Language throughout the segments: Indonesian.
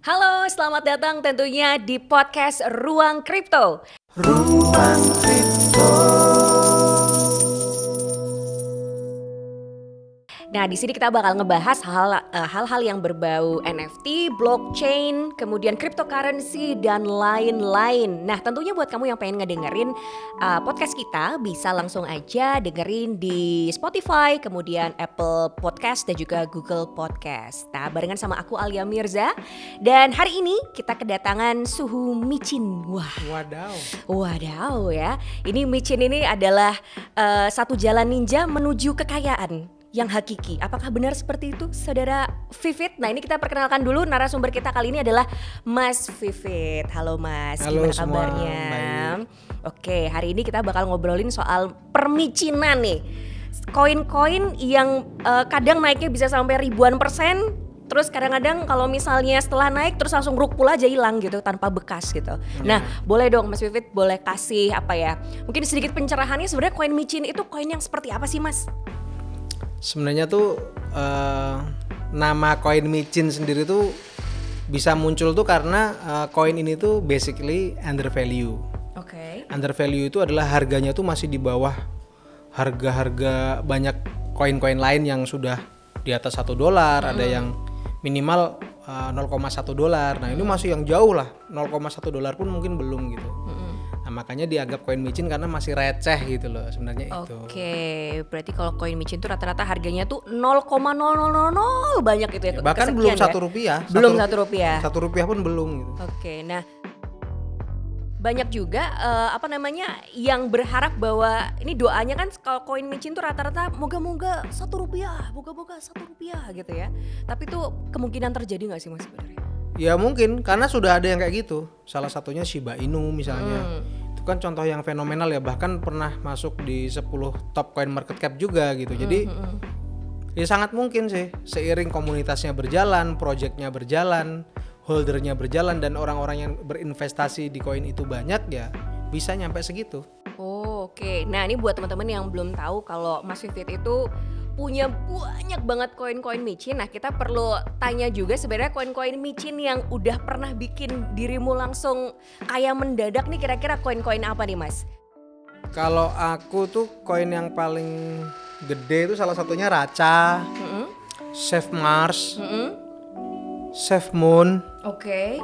Halo, selamat datang tentunya di podcast Ruang Kripto. Ruang Kripto. Nah, di sini kita bakal ngebahas eh, hal-hal yang berbau NFT, blockchain, kemudian cryptocurrency dan lain-lain. Nah, tentunya buat kamu yang pengen ngedengerin uh, podcast kita bisa langsung aja dengerin di Spotify, kemudian Apple Podcast dan juga Google Podcast. Nah, barengan sama aku Alia Mirza dan hari ini kita kedatangan suhu micin. Wah, Wadaw. Wadaw ya, ini micin ini adalah uh, satu jalan ninja menuju kekayaan yang hakiki. Apakah benar seperti itu, saudara Vivit? Nah ini kita perkenalkan dulu narasumber kita kali ini adalah Mas Vivit. Halo Mas, Halo gimana semua, kabarnya? baik. Oke, hari ini kita bakal ngobrolin soal permicinan nih. Koin-koin yang uh, kadang naiknya bisa sampai ribuan persen, terus kadang-kadang kalau misalnya setelah naik terus langsung rukpul aja hilang gitu tanpa bekas gitu. Nah, boleh dong Mas Vivit boleh kasih apa ya? Mungkin sedikit pencerahannya sebenarnya koin micin itu koin yang seperti apa sih Mas? Sebenarnya tuh eh, nama koin micin sendiri tuh bisa muncul tuh karena eh, koin ini tuh basically under value. Oke. Under value itu adalah harganya tuh masih di bawah harga-harga banyak koin-koin lain yang sudah di atas satu dolar, ada yang minimal eh, 0,1 dolar. Nah, ini masih yang jauh lah. 0,1 dolar pun mungkin belum gitu. Nah, makanya dianggap koin micin karena masih receh gitu loh sebenarnya itu. Oke, berarti kalau koin micin itu rata-rata harganya tuh 0,0000 banyak gitu ya. Bahkan kesekian belum ya? satu rupiah. Belum satu rupiah. Satu rupiah pun belum gitu. Oke, nah banyak juga eh, apa namanya yang berharap bahwa ini doanya kan kalau koin micin tuh rata-rata moga-moga satu rupiah, moga-moga satu rupiah gitu ya. Tapi tuh kemungkinan terjadi nggak sih mas sebenarnya? Ya mungkin karena sudah ada yang kayak gitu. Salah satunya Shiba Inu misalnya. Hmm. Itu kan contoh yang fenomenal ya bahkan pernah masuk di 10 top coin market cap juga gitu. Jadi Hmm, ya sangat mungkin sih seiring komunitasnya berjalan, projectnya berjalan, holdernya berjalan dan orang-orang yang berinvestasi di koin itu banyak ya bisa nyampe segitu. Oh, oke. Nah, ini buat teman-teman yang belum tahu kalau Mas Vivit itu punya banyak banget koin-koin micin. Nah, kita perlu tanya juga sebenarnya koin-koin micin yang udah pernah bikin dirimu langsung kayak mendadak nih kira-kira koin-koin apa nih, Mas? Kalau aku tuh koin yang paling gede itu salah satunya Raca, Mm-mm. Safe Mars, Mm-mm. Safe Moon, Oke.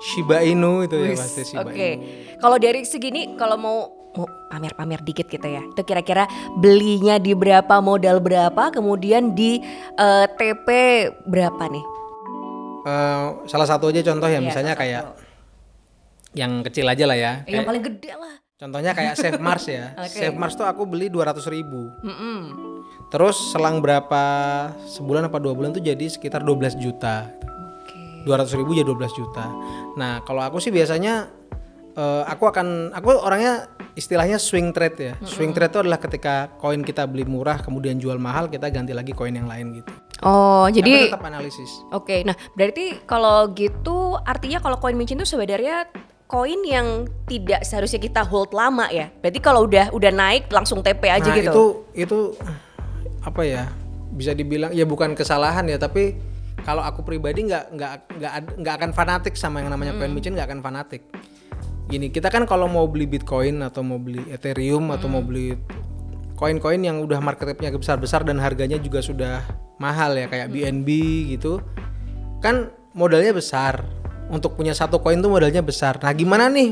Shiba Inu itu ya Wis, pasti Shiba Oke. Inu. Kalau dari segini kalau mau pamer-pamer dikit gitu ya. Itu kira-kira belinya di berapa, modal berapa, kemudian di eh, TP berapa nih? Eh, salah satu aja contoh ya Iya, misalnya kayak yang kecil aja lah ya. Yang Kayak- paling gede lah. contohnya kayak Safe Mars ya. Oke. Safe Mars tuh aku beli 200 ribu. Mm-mm. Terus selang berapa sebulan apa dua bulan tuh jadi sekitar 12 juta. Oke. 200 ribu jadi 12 juta. Nah kalau aku sih biasanya eh, aku akan aku orangnya istilahnya swing trade ya. Swing trade itu adalah ketika koin kita beli murah kemudian jual mahal kita ganti lagi koin yang lain gitu. Oh, Tapi jadi tetap analisis. oke. Nah, berarti kalau gitu artinya kalau koin micin itu sebenarnya koin yang tidak seharusnya kita hold lama ya. Berarti kalau udah udah naik langsung TP aja nah, gitu. itu itu apa ya? Bisa dibilang ya bukan kesalahan ya, tapi kalau aku pribadi nggak nggak nggak nggak akan fanatik sama yang namanya koin micin nggak akan fanatik. Gini, kita kan kalau mau beli Bitcoin atau mau beli Ethereum atau mau beli koin-koin yang udah market cap-nya besar-besar dan harganya juga sudah mahal ya kayak BNB gitu. Kan modalnya besar. Untuk punya satu koin tuh modalnya besar. Nah, gimana nih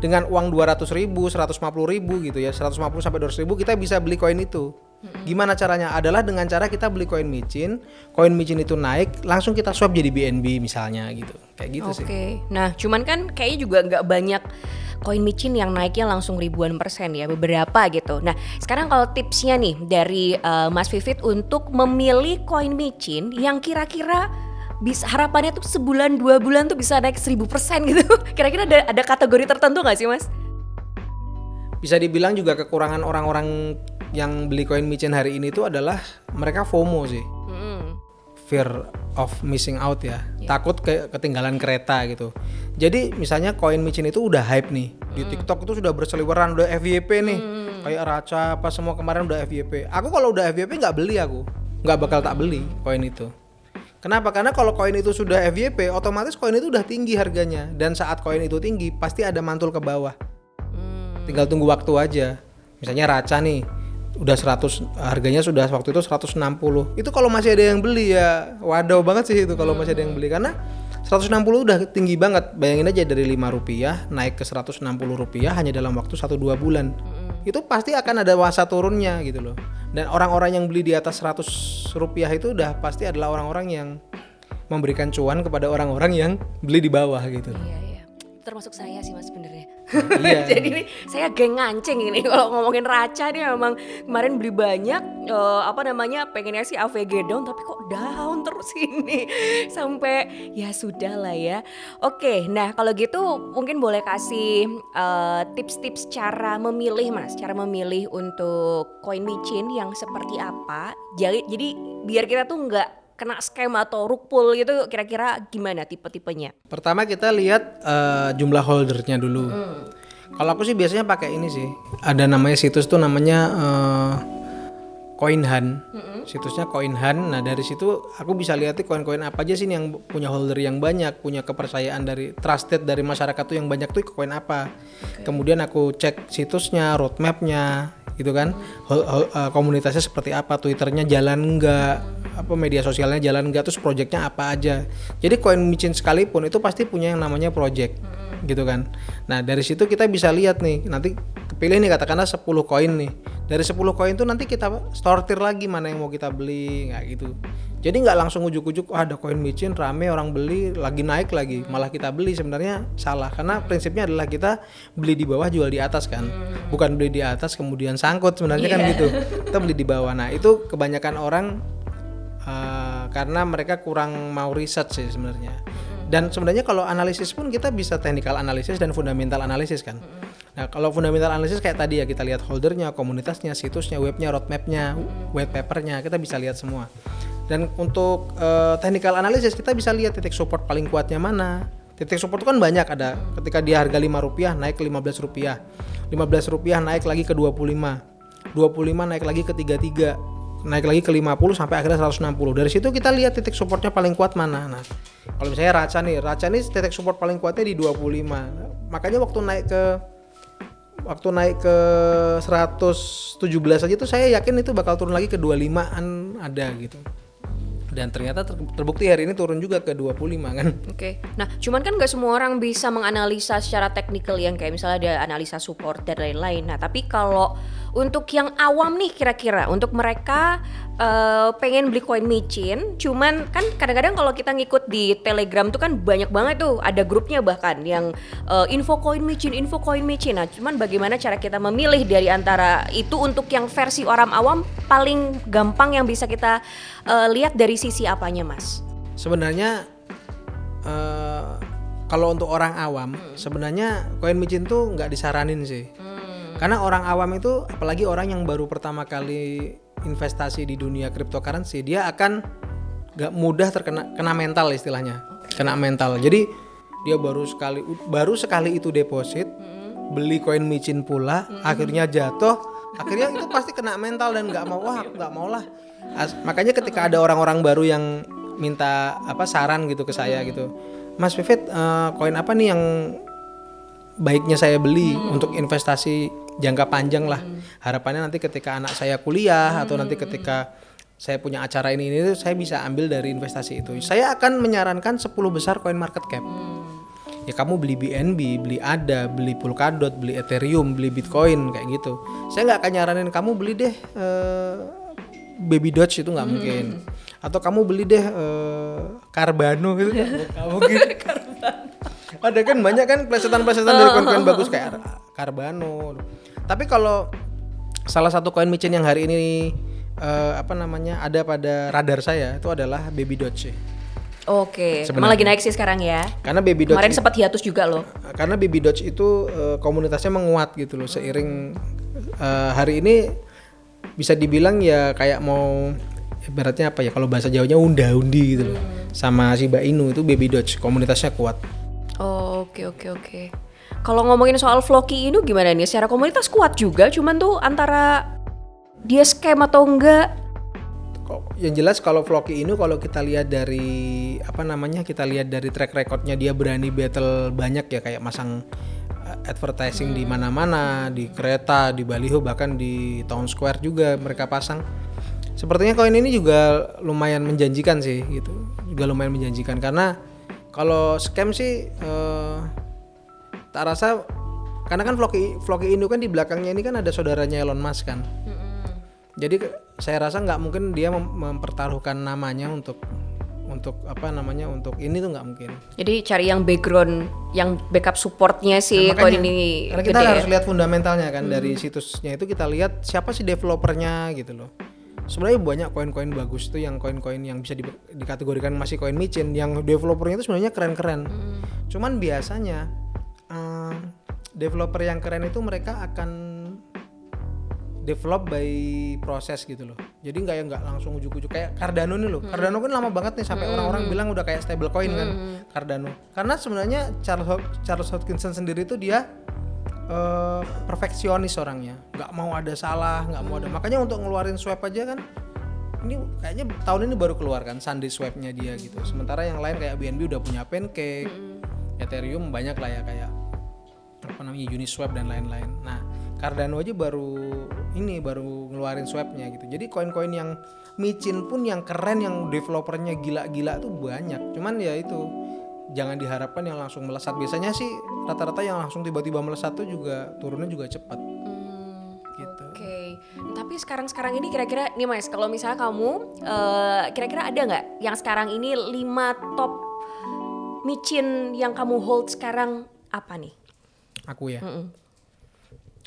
dengan uang 200 ribu, 150 ribu gitu ya, 150 sampai 200 ribu kita bisa beli koin itu. Gimana caranya? Adalah dengan cara kita beli koin micin, koin micin itu naik, langsung kita swap jadi BNB misalnya gitu. Kayak gitu Oke. sih. Nah, cuman kan kayaknya juga nggak banyak koin micin yang naiknya langsung ribuan persen ya, beberapa gitu. Nah, sekarang kalau tipsnya nih dari eh, Mas Vivit untuk memilih koin micin yang kira-kira bisa harapannya tuh sebulan dua bulan tuh bisa naik seribu persen gitu. Kira-kira ada ada kategori tertentu nggak sih Mas? Bisa dibilang juga kekurangan orang-orang yang beli koin micin hari ini itu adalah mereka FOMO sih. Fear of missing out ya. Takut ke ketinggalan kereta gitu. Jadi misalnya koin micin itu udah hype nih. Di TikTok itu sudah berseliweran udah FYP nih. Kayak Raca apa semua kemarin udah FYP aku kalau udah FYP nggak beli aku. Nggak bakal tak beli koin itu. Kenapa? Karena kalau koin itu sudah FYP, otomatis koin itu udah tinggi harganya. Dan saat koin itu tinggi pasti ada mantul ke bawah. Hmm. Tinggal tunggu waktu aja. Misalnya Raca nih udah 100 harganya sudah waktu itu 160. Itu kalau masih ada yang beli ya wadaw banget sih itu kalau masih ada yang beli karena 160 udah tinggi banget. Bayangin aja dari 5 rupiah naik ke 160 rupiah hanya dalam waktu 1-2 bulan. Itu pasti akan ada masa turunnya gitu loh. Dan orang-orang yang beli di atas 100 rupiah itu udah pasti adalah orang-orang yang memberikan cuan kepada orang-orang yang beli di bawah gitu. Iya iya. Termasuk saya sih mas sebenarnya. Iya. Jadi ini saya geng ngancing ini kalau ngomongin Raca nih memang kemarin beli banyak eh, apa namanya pengennya sih AVG down tapi kok down terus ini sampai ya sudah lah ya. Oke, nah kalau gitu mungkin boleh kasih eh, tips-tips cara memilih mas, cara memilih untuk koin micin yang seperti apa. Jadi jadi biar kita tuh nggak kena scam atau rug gitu kira-kira gimana tipe-tipenya? Pertama kita lihat eh, jumlah holdernya dulu. Kalau aku sih biasanya pakai ini sih. Ada namanya situs tuh namanya eh, Coinhan. Situsnya Coinhan. Nah dari situ aku bisa lihat koin-koin apa aja sih yang punya holder yang banyak, punya kepercayaan dari trusted dari masyarakat tuh yang banyak tuh koin apa. Kemudian aku cek situsnya, roadmapnya, gitu kan. Hol- hol- eh, komunitasnya seperti apa, twitternya jalan enggak, apa media sosialnya jalan enggak, terus projectnya apa aja. Jadi koin micin sekalipun itu pasti punya yang namanya project, gitu kan. Nah dari situ kita bisa lihat nih, nanti kepilih nih katakanlah 10 koin nih. Dari 10 koin tuh nanti kita sortir lagi mana yang mau kita beli, nggak gitu. Jadi nggak langsung ujuk-ujuk, "Wah, ada koin micin rame orang beli, lagi naik lagi, malah kita beli sebenarnya salah karena prinsipnya adalah kita beli di bawah jual di atas kan, bukan beli di atas kemudian sangkut sebenarnya kan gitu. Kita beli di bawah. Nah itu kebanyakan orang uh, karena mereka kurang mau riset sih sebenarnya. Dan sebenarnya kalau analisis pun kita bisa technical analisis dan fundamental analisis kan. Nah kalau fundamental analisis kayak tadi ya kita lihat holdernya, komunitasnya, situsnya, webnya, roadmapnya, white papernya kita bisa lihat semua. Dan untuk eh, technical analisis kita bisa lihat titik support paling kuatnya mana. Titik support itu kan banyak ada. Ketika dia harga 5 rupiah naik ke 15 rupiah, 15 rupiah naik lagi ke 25, 25 naik lagi ke 33, naik lagi ke 50 sampai akhirnya 160. Dari situ kita lihat titik supportnya paling kuat mana. Nah, kalau misalnya Raca nih, Raca nih titik support paling kuatnya di 25. Makanya waktu naik ke waktu naik ke 117 aja tuh saya yakin itu bakal turun lagi ke 25-an ada gitu. Dan ternyata ter- terbukti hari ini turun juga ke 25 kan. Oke, nah cuman kan nggak semua orang bisa menganalisa secara teknikal yang kayak misalnya ada analisa support dan lain-lain. Nah tapi kalau untuk yang awam nih kira-kira untuk mereka eh, pengen beli koin micin, cuman kan kadang-kadang kalau kita ngikut di Telegram tuh kan banyak banget tuh ada grupnya bahkan yang eh, info koin micin, info koin micin. Nah cuman bagaimana cara kita memilih dari antara itu untuk yang versi orang awam paling gampang yang bisa kita eh, lihat dari sisi apanya mas? Sebenarnya eh, kalau untuk orang awam, sebenarnya koin micin tuh nggak disaranin sih. Karena orang awam itu, apalagi orang yang baru pertama kali investasi di dunia cryptocurrency, dia akan nggak mudah terkena kena mental istilahnya, kena mental. Jadi dia baru sekali baru sekali itu deposit, beli koin micin pula, akhirnya jatuh, akhirnya itu pasti kena mental dan nggak mau wah nggak mau lah. As- makanya ketika ada orang-orang baru yang minta apa saran gitu ke saya gitu, Mas Vivit eh, koin apa nih yang baiknya saya beli untuk investasi jangka panjang lah. Harapannya nanti ketika anak saya kuliah atau nanti ketika saya punya acara ini ini saya bisa ambil dari investasi itu. Saya akan menyarankan 10 besar coin market cap. Ya kamu beli BNB, beli ADA, beli Polkadot, beli Ethereum, beli Bitcoin kayak gitu. Saya nggak akan nyaranin kamu beli deh eh, Baby Doge itu nggak mungkin. Atau kamu beli deh eh, Carbano gitu nggak mungkin. Ada kan banyak kan plesetan-plesetan dari koin-koin bagus kayak Carbano. Tapi kalau salah satu koin micin yang hari ini eh, apa namanya ada pada radar saya itu adalah Baby Doge. Oke, Sebenarnya. emang lagi naik sih sekarang ya. Karena Baby Doge Kemarin sempat hiatus juga loh. karena Baby Doge itu eh, komunitasnya menguat gitu loh seiring eh, hari ini bisa dibilang ya kayak mau ibaratnya apa ya kalau bahasa Jawanya unda-undi gitu loh sama Shiba Inu itu Baby Doge komunitasnya kuat Oh, Oke oke oke. Kalau ngomongin soal Floki ini gimana nih? Secara komunitas kuat juga, cuman tuh antara dia scam atau enggak? Yang jelas kalau Floki ini kalau kita lihat dari apa namanya kita lihat dari track recordnya dia berani battle banyak ya kayak masang uh, advertising di mana-mana di kereta di baliho bahkan di town square juga mereka pasang sepertinya koin ini juga lumayan menjanjikan sih gitu juga lumayan menjanjikan karena kalau scam sih eh, tak rasa karena kan Floki Floki Indo kan di belakangnya ini kan ada saudaranya Elon Musk kan jadi ke- saya rasa nggak mungkin dia mem- mempertaruhkan namanya untuk untuk apa namanya untuk ini tuh nggak mungkin. Jadi cari yang background, yang backup supportnya si Nah, makanya, ini karena kita gede harus ya? lihat fundamentalnya kan dari situsnya itu kita lihat siapa sih developernya gitu loh. Sebenarnya banyak koin-koin bagus tuh yang koin-koin yang bisa di- dikategorikan masih koin micin yang developernya itu sebenarnya keren-keren. Cuman biasanya developer yang keren itu mereka akan develop by proses gitu loh. Jadi nggak yang nggak langsung ujuk-ujuk kayak Cardano nih loh. Cardano kan lama banget nih sampai orang-orang bilang udah kayak stable coin kan Cardano. Karena sebenarnya Charles Charles Hodgkinson sendiri tuh dia eh, perfeksionis orangnya. nggak mau ada salah, nggak mau ada. Makanya untuk ngeluarin swap aja kan ini kayaknya tahun ini baru keluar kan Sunday swapnya dia gitu. Sementara yang lain kayak BNB udah punya Pancake, Ethereum banyak lah ya kayak apa namanya Uniswap dan lain-lain. Nah, Cardano aja baru ini baru ngeluarin swapnya gitu. Jadi koin-koin yang micin pun yang keren yang developernya gila-gila tuh banyak. Cuman ya itu jangan diharapkan yang langsung melesat. Biasanya sih rata-rata yang langsung tiba-tiba melesat tuh juga turunnya juga cepat Hmm, gitu. Oke, tapi sekarang-sekarang ini kira-kira nih mas, kalau misalnya kamu eh, kira-kira ada nggak yang sekarang ini lima top micin yang kamu hold sekarang apa nih? Aku ya. Mm-mm.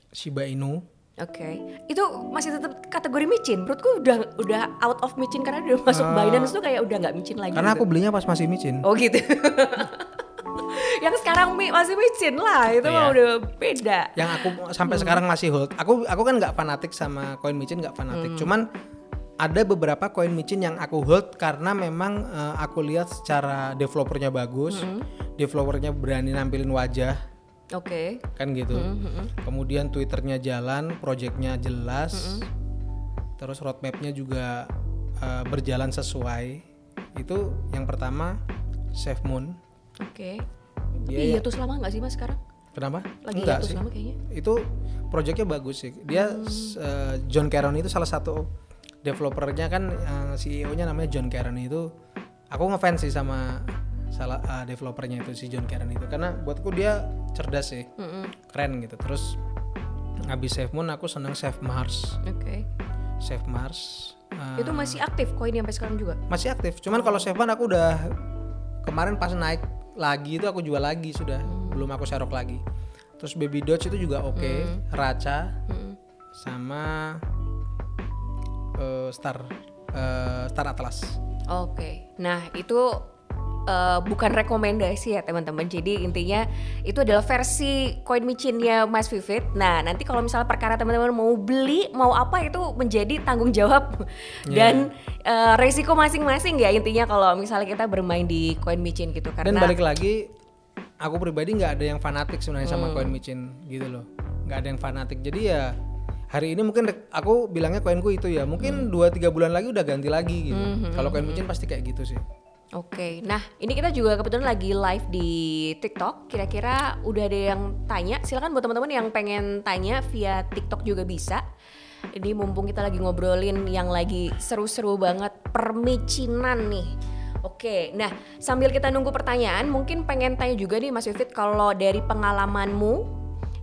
Shiba Inu. Oke, itu masih tetap kategori micin. Menurutku udah udah out of micin karena udah masuk Binance tuh kayak udah nggak micin lagi. Karena gitu. aku belinya pas masih micin. Oh gitu. yang sekarang mi- masih micin lah, itu mah Iya. udah beda. yang aku sampai sekarang masih hold. Aku aku kan nggak fanatik sama koin micin nggak fanatik. Cuman ada beberapa koin micin yang aku hold karena memang eh, aku lihat secara developernya bagus, developernya berani nampilin wajah Oke. kan gitu. Kemudian twitternya jalan, projectnya jelas, terus roadmapnya juga eh, berjalan sesuai. Itu yang pertama Safe Moon. Oke. Dia Iya tuh selama nggak sih mas sekarang? Kenapa? Lagi Enggak sih. lama kayaknya. itu proyeknya bagus sih. Dia s- eh, John Caron itu salah satu developernya kan eh, CEO-nya namanya John Caron itu. Aku ngefans sih sama salah eh, developernya itu si John Caron itu karena buatku dia cerdas sih, Mm-mm. keren gitu. Terus habis Save Moon aku seneng Save Mars, Oke. Save Mars. eh, Itu masih aktif koinnya sampai sekarang juga. masih aktif. Cuman kalau Save Moon aku udah kemarin pas naik lagi itu aku jual lagi sudah, belum aku serok lagi. Terus Baby Doge itu juga oke, Raca Mm. sama eh, Star eh, Star Atlas. Oke. Nah itu eh, bukan rekomendasi ya teman-teman. Jadi intinya itu adalah versi koin micinnya Mas Vivit. Nah nanti kalau misalnya perkara teman-teman mau beli mau apa itu menjadi tanggung jawab dan eh, resiko masing-masing ya intinya kalau misalnya kita bermain di koin micin gitu Dan karena balik lagi, aku pribadi nggak ada yang fanatik sebenarnya sama koin micin gitu loh, nggak ada yang fanatik. Jadi ya hari ini mungkin aku bilangnya koinku itu ya, mungkin 2-3 bulan lagi udah ganti lagi gitu. Kalau koin micin pasti kayak gitu sih. Oke, nah ini kita juga kebetulan lagi live di TikTok. Kira-kira udah ada yang tanya? Silakan buat teman-teman yang pengen tanya via TikTok juga bisa. Ini mumpung kita lagi ngobrolin yang lagi seru-seru banget permicinan nih. Oke, nah sambil kita nunggu pertanyaan, mungkin pengen tanya juga nih Mas Vivit kalau dari pengalamanmu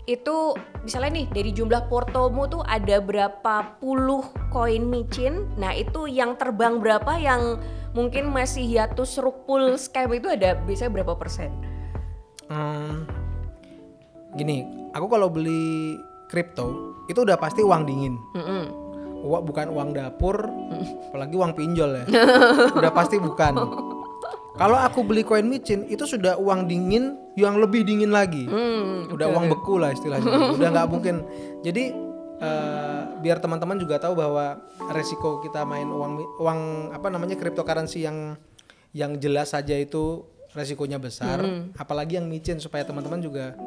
itu misalnya nih dari jumlah portomu tuh ada berapa puluh koin micin nah itu yang terbang berapa yang mungkin masih hiatus rupul scam itu ada biasanya berapa persen Hmm, gini, aku kalau beli kripto itu udah pasti uang dingin. Mm-mm. Uang bukan uang dapur, apalagi uang pinjol ya. udah pasti bukan. Kalau aku beli koin micin itu sudah uang dingin yang lebih dingin lagi. Hmm, udah uang beku lah istilahnya. udah nggak mungkin. Jadi eh, biar teman-teman juga tahu bahwa resiko kita main uang uang apa namanya cryptocurrency yang yang jelas saja itu resikonya besar, apalagi yang micin supaya teman-teman juga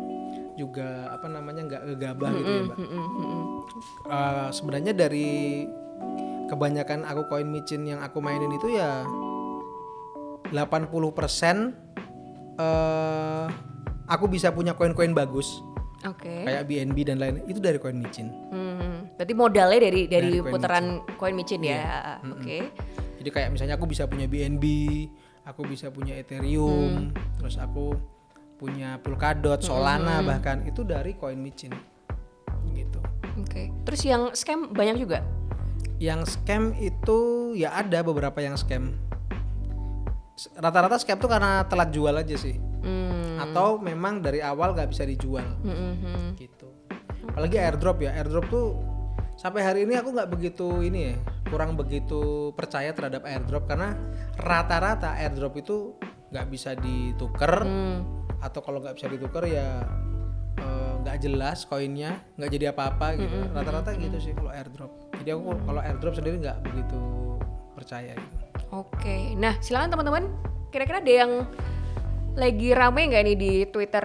juga apa namanya nggak gegabah gitu ya, Mbak. mm-mm, mm-mm. Eh, sebenarnya dari kebanyakan aku koin micin yang aku mainin itu ya 80% eh aku bisa punya koin-koin bagus Oke. kayak BNB dan lain itu dari koin micin. Hmm, berarti modalnya dari dari, Dari putaran koin micin ya. Oke. Jadi kayak misalnya aku bisa punya BNB, aku bisa punya Ethereum, terus aku punya Polkadot, Solana bahkan itu dari koin micin. Gitu. Oke. Terus yang scam banyak juga. Yang scam itu ya ada beberapa yang scam. Rata-rata scam tuh karena telat jual aja sih. Hmm. Atau memang dari awal nggak bisa dijual. hmm, hmm, hmm. gitu apalagi airdrop ya airdrop tuh sampai hari ini aku nggak begitu ini ya kurang begitu percaya terhadap airdrop karena rata-rata airdrop itu nggak bisa dituker Hmm. atau kalau nggak bisa dituker ya eh, nggak jelas koinnya nggak jadi apa-apa gitu rata-rata gitu sih kalau airdrop jadi aku kalau airdrop sendiri nggak begitu percaya gitu Oke. Nah, silakan teman-teman. Kira-kira ada yang lagi rame nggak nih di Twitter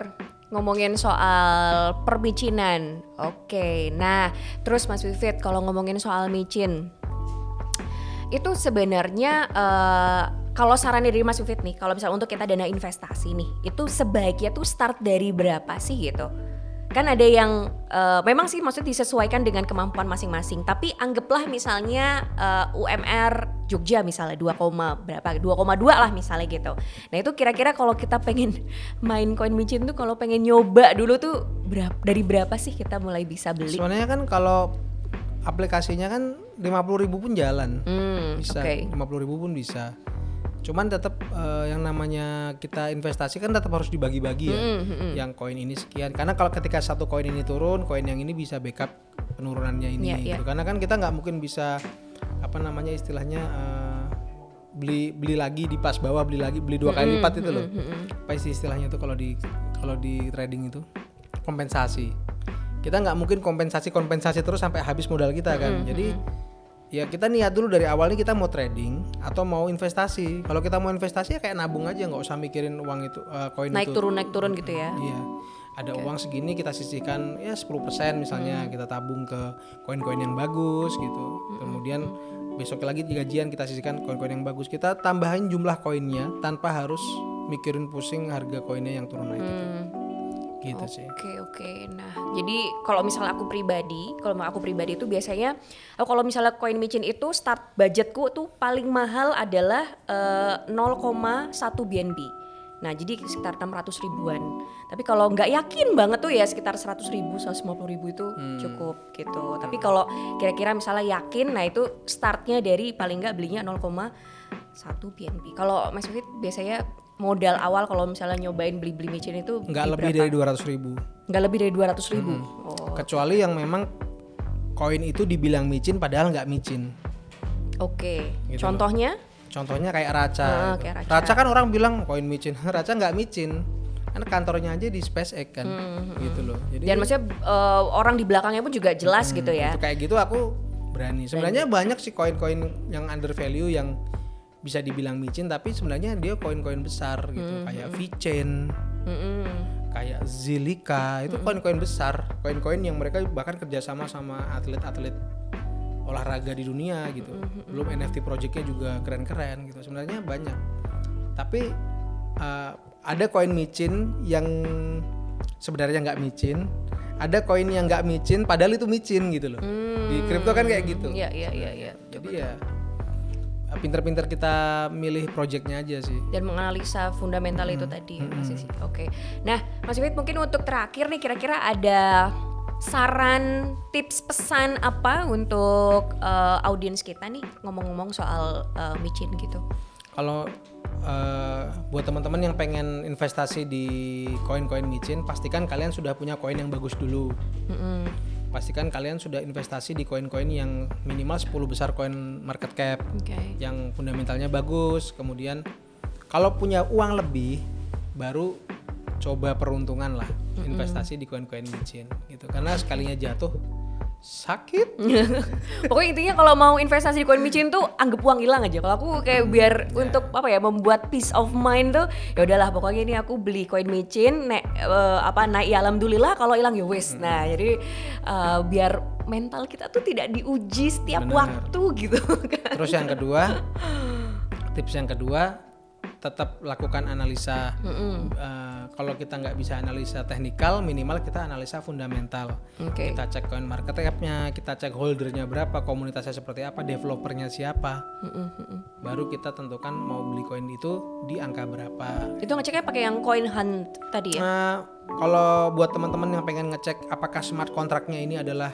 ngomongin soal permicinan? Oke. Nah, terus Mas Vivit kalau ngomongin soal micin, itu sebenarnya eh, kalau saran dari Mas Vivit nih, kalau misalnya untuk kita dana investasi nih, itu sebaiknya tuh start dari berapa sih gitu? Kan ada yang eh, memang sih maksudnya disesuaikan dengan kemampuan masing-masing. Tapi anggaplah misalnya eh, UMR Jogja misalnya 2, berapa 2,2 lah misalnya gitu. Nah itu kira-kira kalau kita pengen main koin micin tuh kalau pengen nyoba dulu tuh berapa dari berapa sih kita mulai bisa beli? sebenarnya kan kalau aplikasinya kan 50.000 ribu pun jalan Hmm, bisa oke. 50.000 ribu pun bisa cuman tetap eh, yang namanya kita investasi kan tetap harus dibagi-bagi ya. Hmm, hmm, hmm. yang koin ini sekian. Karena kalau ketika satu koin ini turun koin yang ini bisa backup penurunannya ini iya. gitu. karena kan kita nggak mungkin bisa apa namanya istilahnya eh, beli beli lagi di pas bawah beli lagi beli dua kali lipat itu loh. apa sih istilahnya itu kalau di kalau di trading itu? Kompensasi. Kita nggak mungkin kompensasi kompensasi terus sampai habis modal kita kan. Jadi ya kita niat dulu dari awalnya kita mau trading atau mau investasi. Kalau kita mau investasi ya kayak nabung aja nggak usah mikirin uang itu eh, koin Naik itu. turun naik turun gitu ya. iya. Ada uang segini kita sisihkan ya 10% misalnya kita tabung ke koin-koin yang bagus gitu. Kemudian besok lagi di gajian kita sisihkan koin-koin yang bagus. Kita tambahin jumlah koinnya tanpa harus mikirin pusing harga koinnya yang turun naik itu Hmm. gitu sih Oke oke. Nah jadi kalau misalnya aku pribadi, kalau aku pribadi itu biasanya, oh, kalau misalnya koin micin itu start budgetku tuh paling mahal adalah eh, 0,1 BNB. Nah jadi sekitar 600 ribuan. Tapi kalau nggak yakin banget tuh ya sekitar 100 ribu, 150 ribu itu cukup gitu. Tapi kalau kira-kira misalnya yakin, nah itu startnya dari paling nggak belinya 0,1 BNB. Kalau Mas Fit biasanya modal awal kalau misalnya nyobain beli-beli micin itu nggak lebih dari 200 ribu. Nggak lebih dari 200 ribu. Oh, kecuali yang memang koin itu dibilang micin padahal nggak micin. Oke. Gitu Contohnya? contohnya kayak raca Ah, gitu. kayak Raca. kan orang bilang koin micin. Raca nggak micin. Karena kantornya aja di SpaceX kan. Gitu loh. Jadi Dan maksudnya eh, orang di belakangnya pun juga jelas gitu ya. itu kayak gitu aku berani. Sebenarnya banyak sih koin-koin yang under value yang bisa dibilang micin tapi sebenarnya dia koin-koin besar gitu kayak VeChain Mm-mm. kayak Zilliqa itu koin-koin besar koin-koin yang mereka bahkan kerjasama sama atlet-atlet olahraga di dunia gitu. Belum NFT projectnya juga keren-keren gitu sebenarnya banyak. Tapi uh, ada koin micin yang sebenarnya nggak micin ada koin yang nggak micin padahal itu micin gitu loh. Di kripto kan kayak gitu. Iya iya iya iya. jadi ya pinter-pinter kita milih projectnya aja sih Dan menganalisa fundamental itu tadi Mas Sisi. Oke. Nah, Mas Wid mungkin untuk terakhir nih kira-kira ada saran, tips, pesan apa untuk eh, audiens kita nih ngomong-ngomong soal eh, micin gitu. Kalau eh, buat teman-teman yang pengen investasi di koin-koin micin, pastikan kalian sudah punya koin yang bagus dulu. Mm-mm. Pastikan kalian sudah investasi di koin-koin yang minimal 10 besar koin market cap, Oke. yang fundamentalnya bagus. Kemudian kalau punya uang lebih, baru coba peruntungan lah investasi di koin-koin micin gitu. Karena sekalinya jatuh sakit. Pokoknya intinya kalau mau investasi di koin micin tuh anggap uang hilang aja. Kalau aku kayak biar untuk apa ya membuat peace of mind tuh ya udahlah pokoknya ini aku beli koin micin naik eh, apa naik ya alhamdulillah kalau hilang ya wis. Nah, jadi eh, biar mental kita tuh tidak diuji setiap Benar. waktu gitu kan. Terus yang kedua, tips yang kedua tetap lakukan analisa. Eh, kalau kita nggak bisa analisa teknikal, minimal kita analisa fundamental. Oke. Kita cek coin market cap-nya, kita cek holdernya berapa, komunitasnya seperti apa, developernya siapa. Baru kita tentukan mau beli koin itu di angka berapa. Itu ngeceknya pakai yang coin hunt tadi ya. Nah, kalau buat teman-teman yang pengen ngecek apakah smart kontraknya ini adalah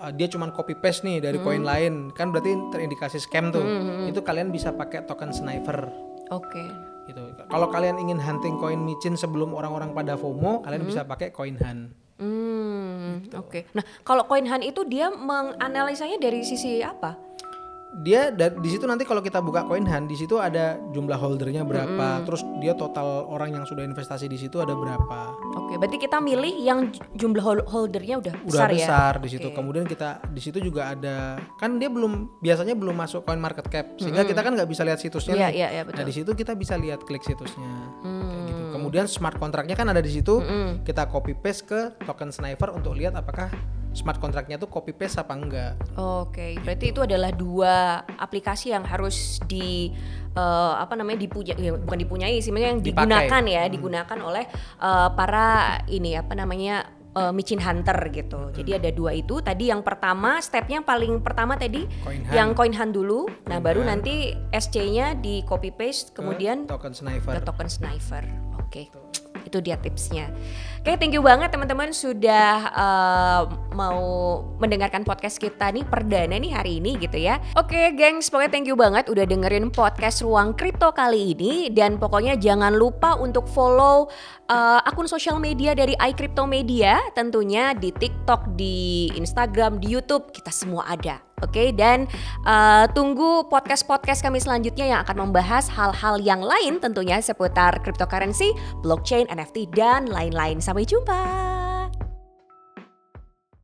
uh, dia cuman copy paste nih dari koin lain, kan berarti terindikasi scam tuh. Itu kalian bisa pakai token sniper Oke. gitu. Kalau kalian ingin hunting koin micin sebelum orang-orang pada FOMO, kalian bisa pakai coin hunt. Hmm, Gitu. oke. Nah, kalau coin hunt itu dia menganalisanya dari sisi apa? Dia di situ nanti kalau kita buka coin hunt, di situ ada jumlah holdernya berapa, terus dia total orang yang sudah investasi di situ ada berapa. Oke, berarti kita milih yang jumlah hol- holdernya udah, udah besar, besar, ya. di situ. Oke. Kemudian kita di situ juga ada kan dia belum biasanya belum masuk coin market cap sehingga kita kan nggak bisa lihat situsnya Iya, nih. iya, iya, Nah betul. di situ kita bisa lihat klik situsnya kayak gitu. Kemudian smart kontraknya kan ada di situ. Kita copy paste ke token sniper untuk lihat apakah smart kontraknya tuh copy paste apa enggak. Oke, berarti itu adalah dua aplikasi yang harus di eh, apa namanya dipunya ya, bukan dipunyai sih, maksudnya yang Dipakai. digunakan ya, digunakan oleh eh, para ini apa namanya eh, micin hunter gitu. Jadi ada dua itu. Tadi yang pertama, stepnya paling pertama tadi Coin hunt. yang coin hunt dulu. Nah, baru nanti SC-nya di copy paste, ke kemudian token ke sniper. token sniper. Oke. Itu dia tipsnya. Oke, thank you banget teman-teman sudah eh, mau mendengarkan podcast kita nih perdana nih hari ini gitu ya. Oke, gengs, pokoknya thank you banget udah dengerin podcast Ruang Kripto kali ini dan pokoknya jangan lupa untuk follow eh, akun sosial media dari iCrypto Media tentunya di TikTok, di Instagram, di YouTube, kita semua ada. Oke, dan eh, tunggu podcast-podcast kami selanjutnya yang akan membahas hal-hal yang lain tentunya seputar cryptocurrency, blockchain, NFT, dan lain-lain. Sampai jumpa.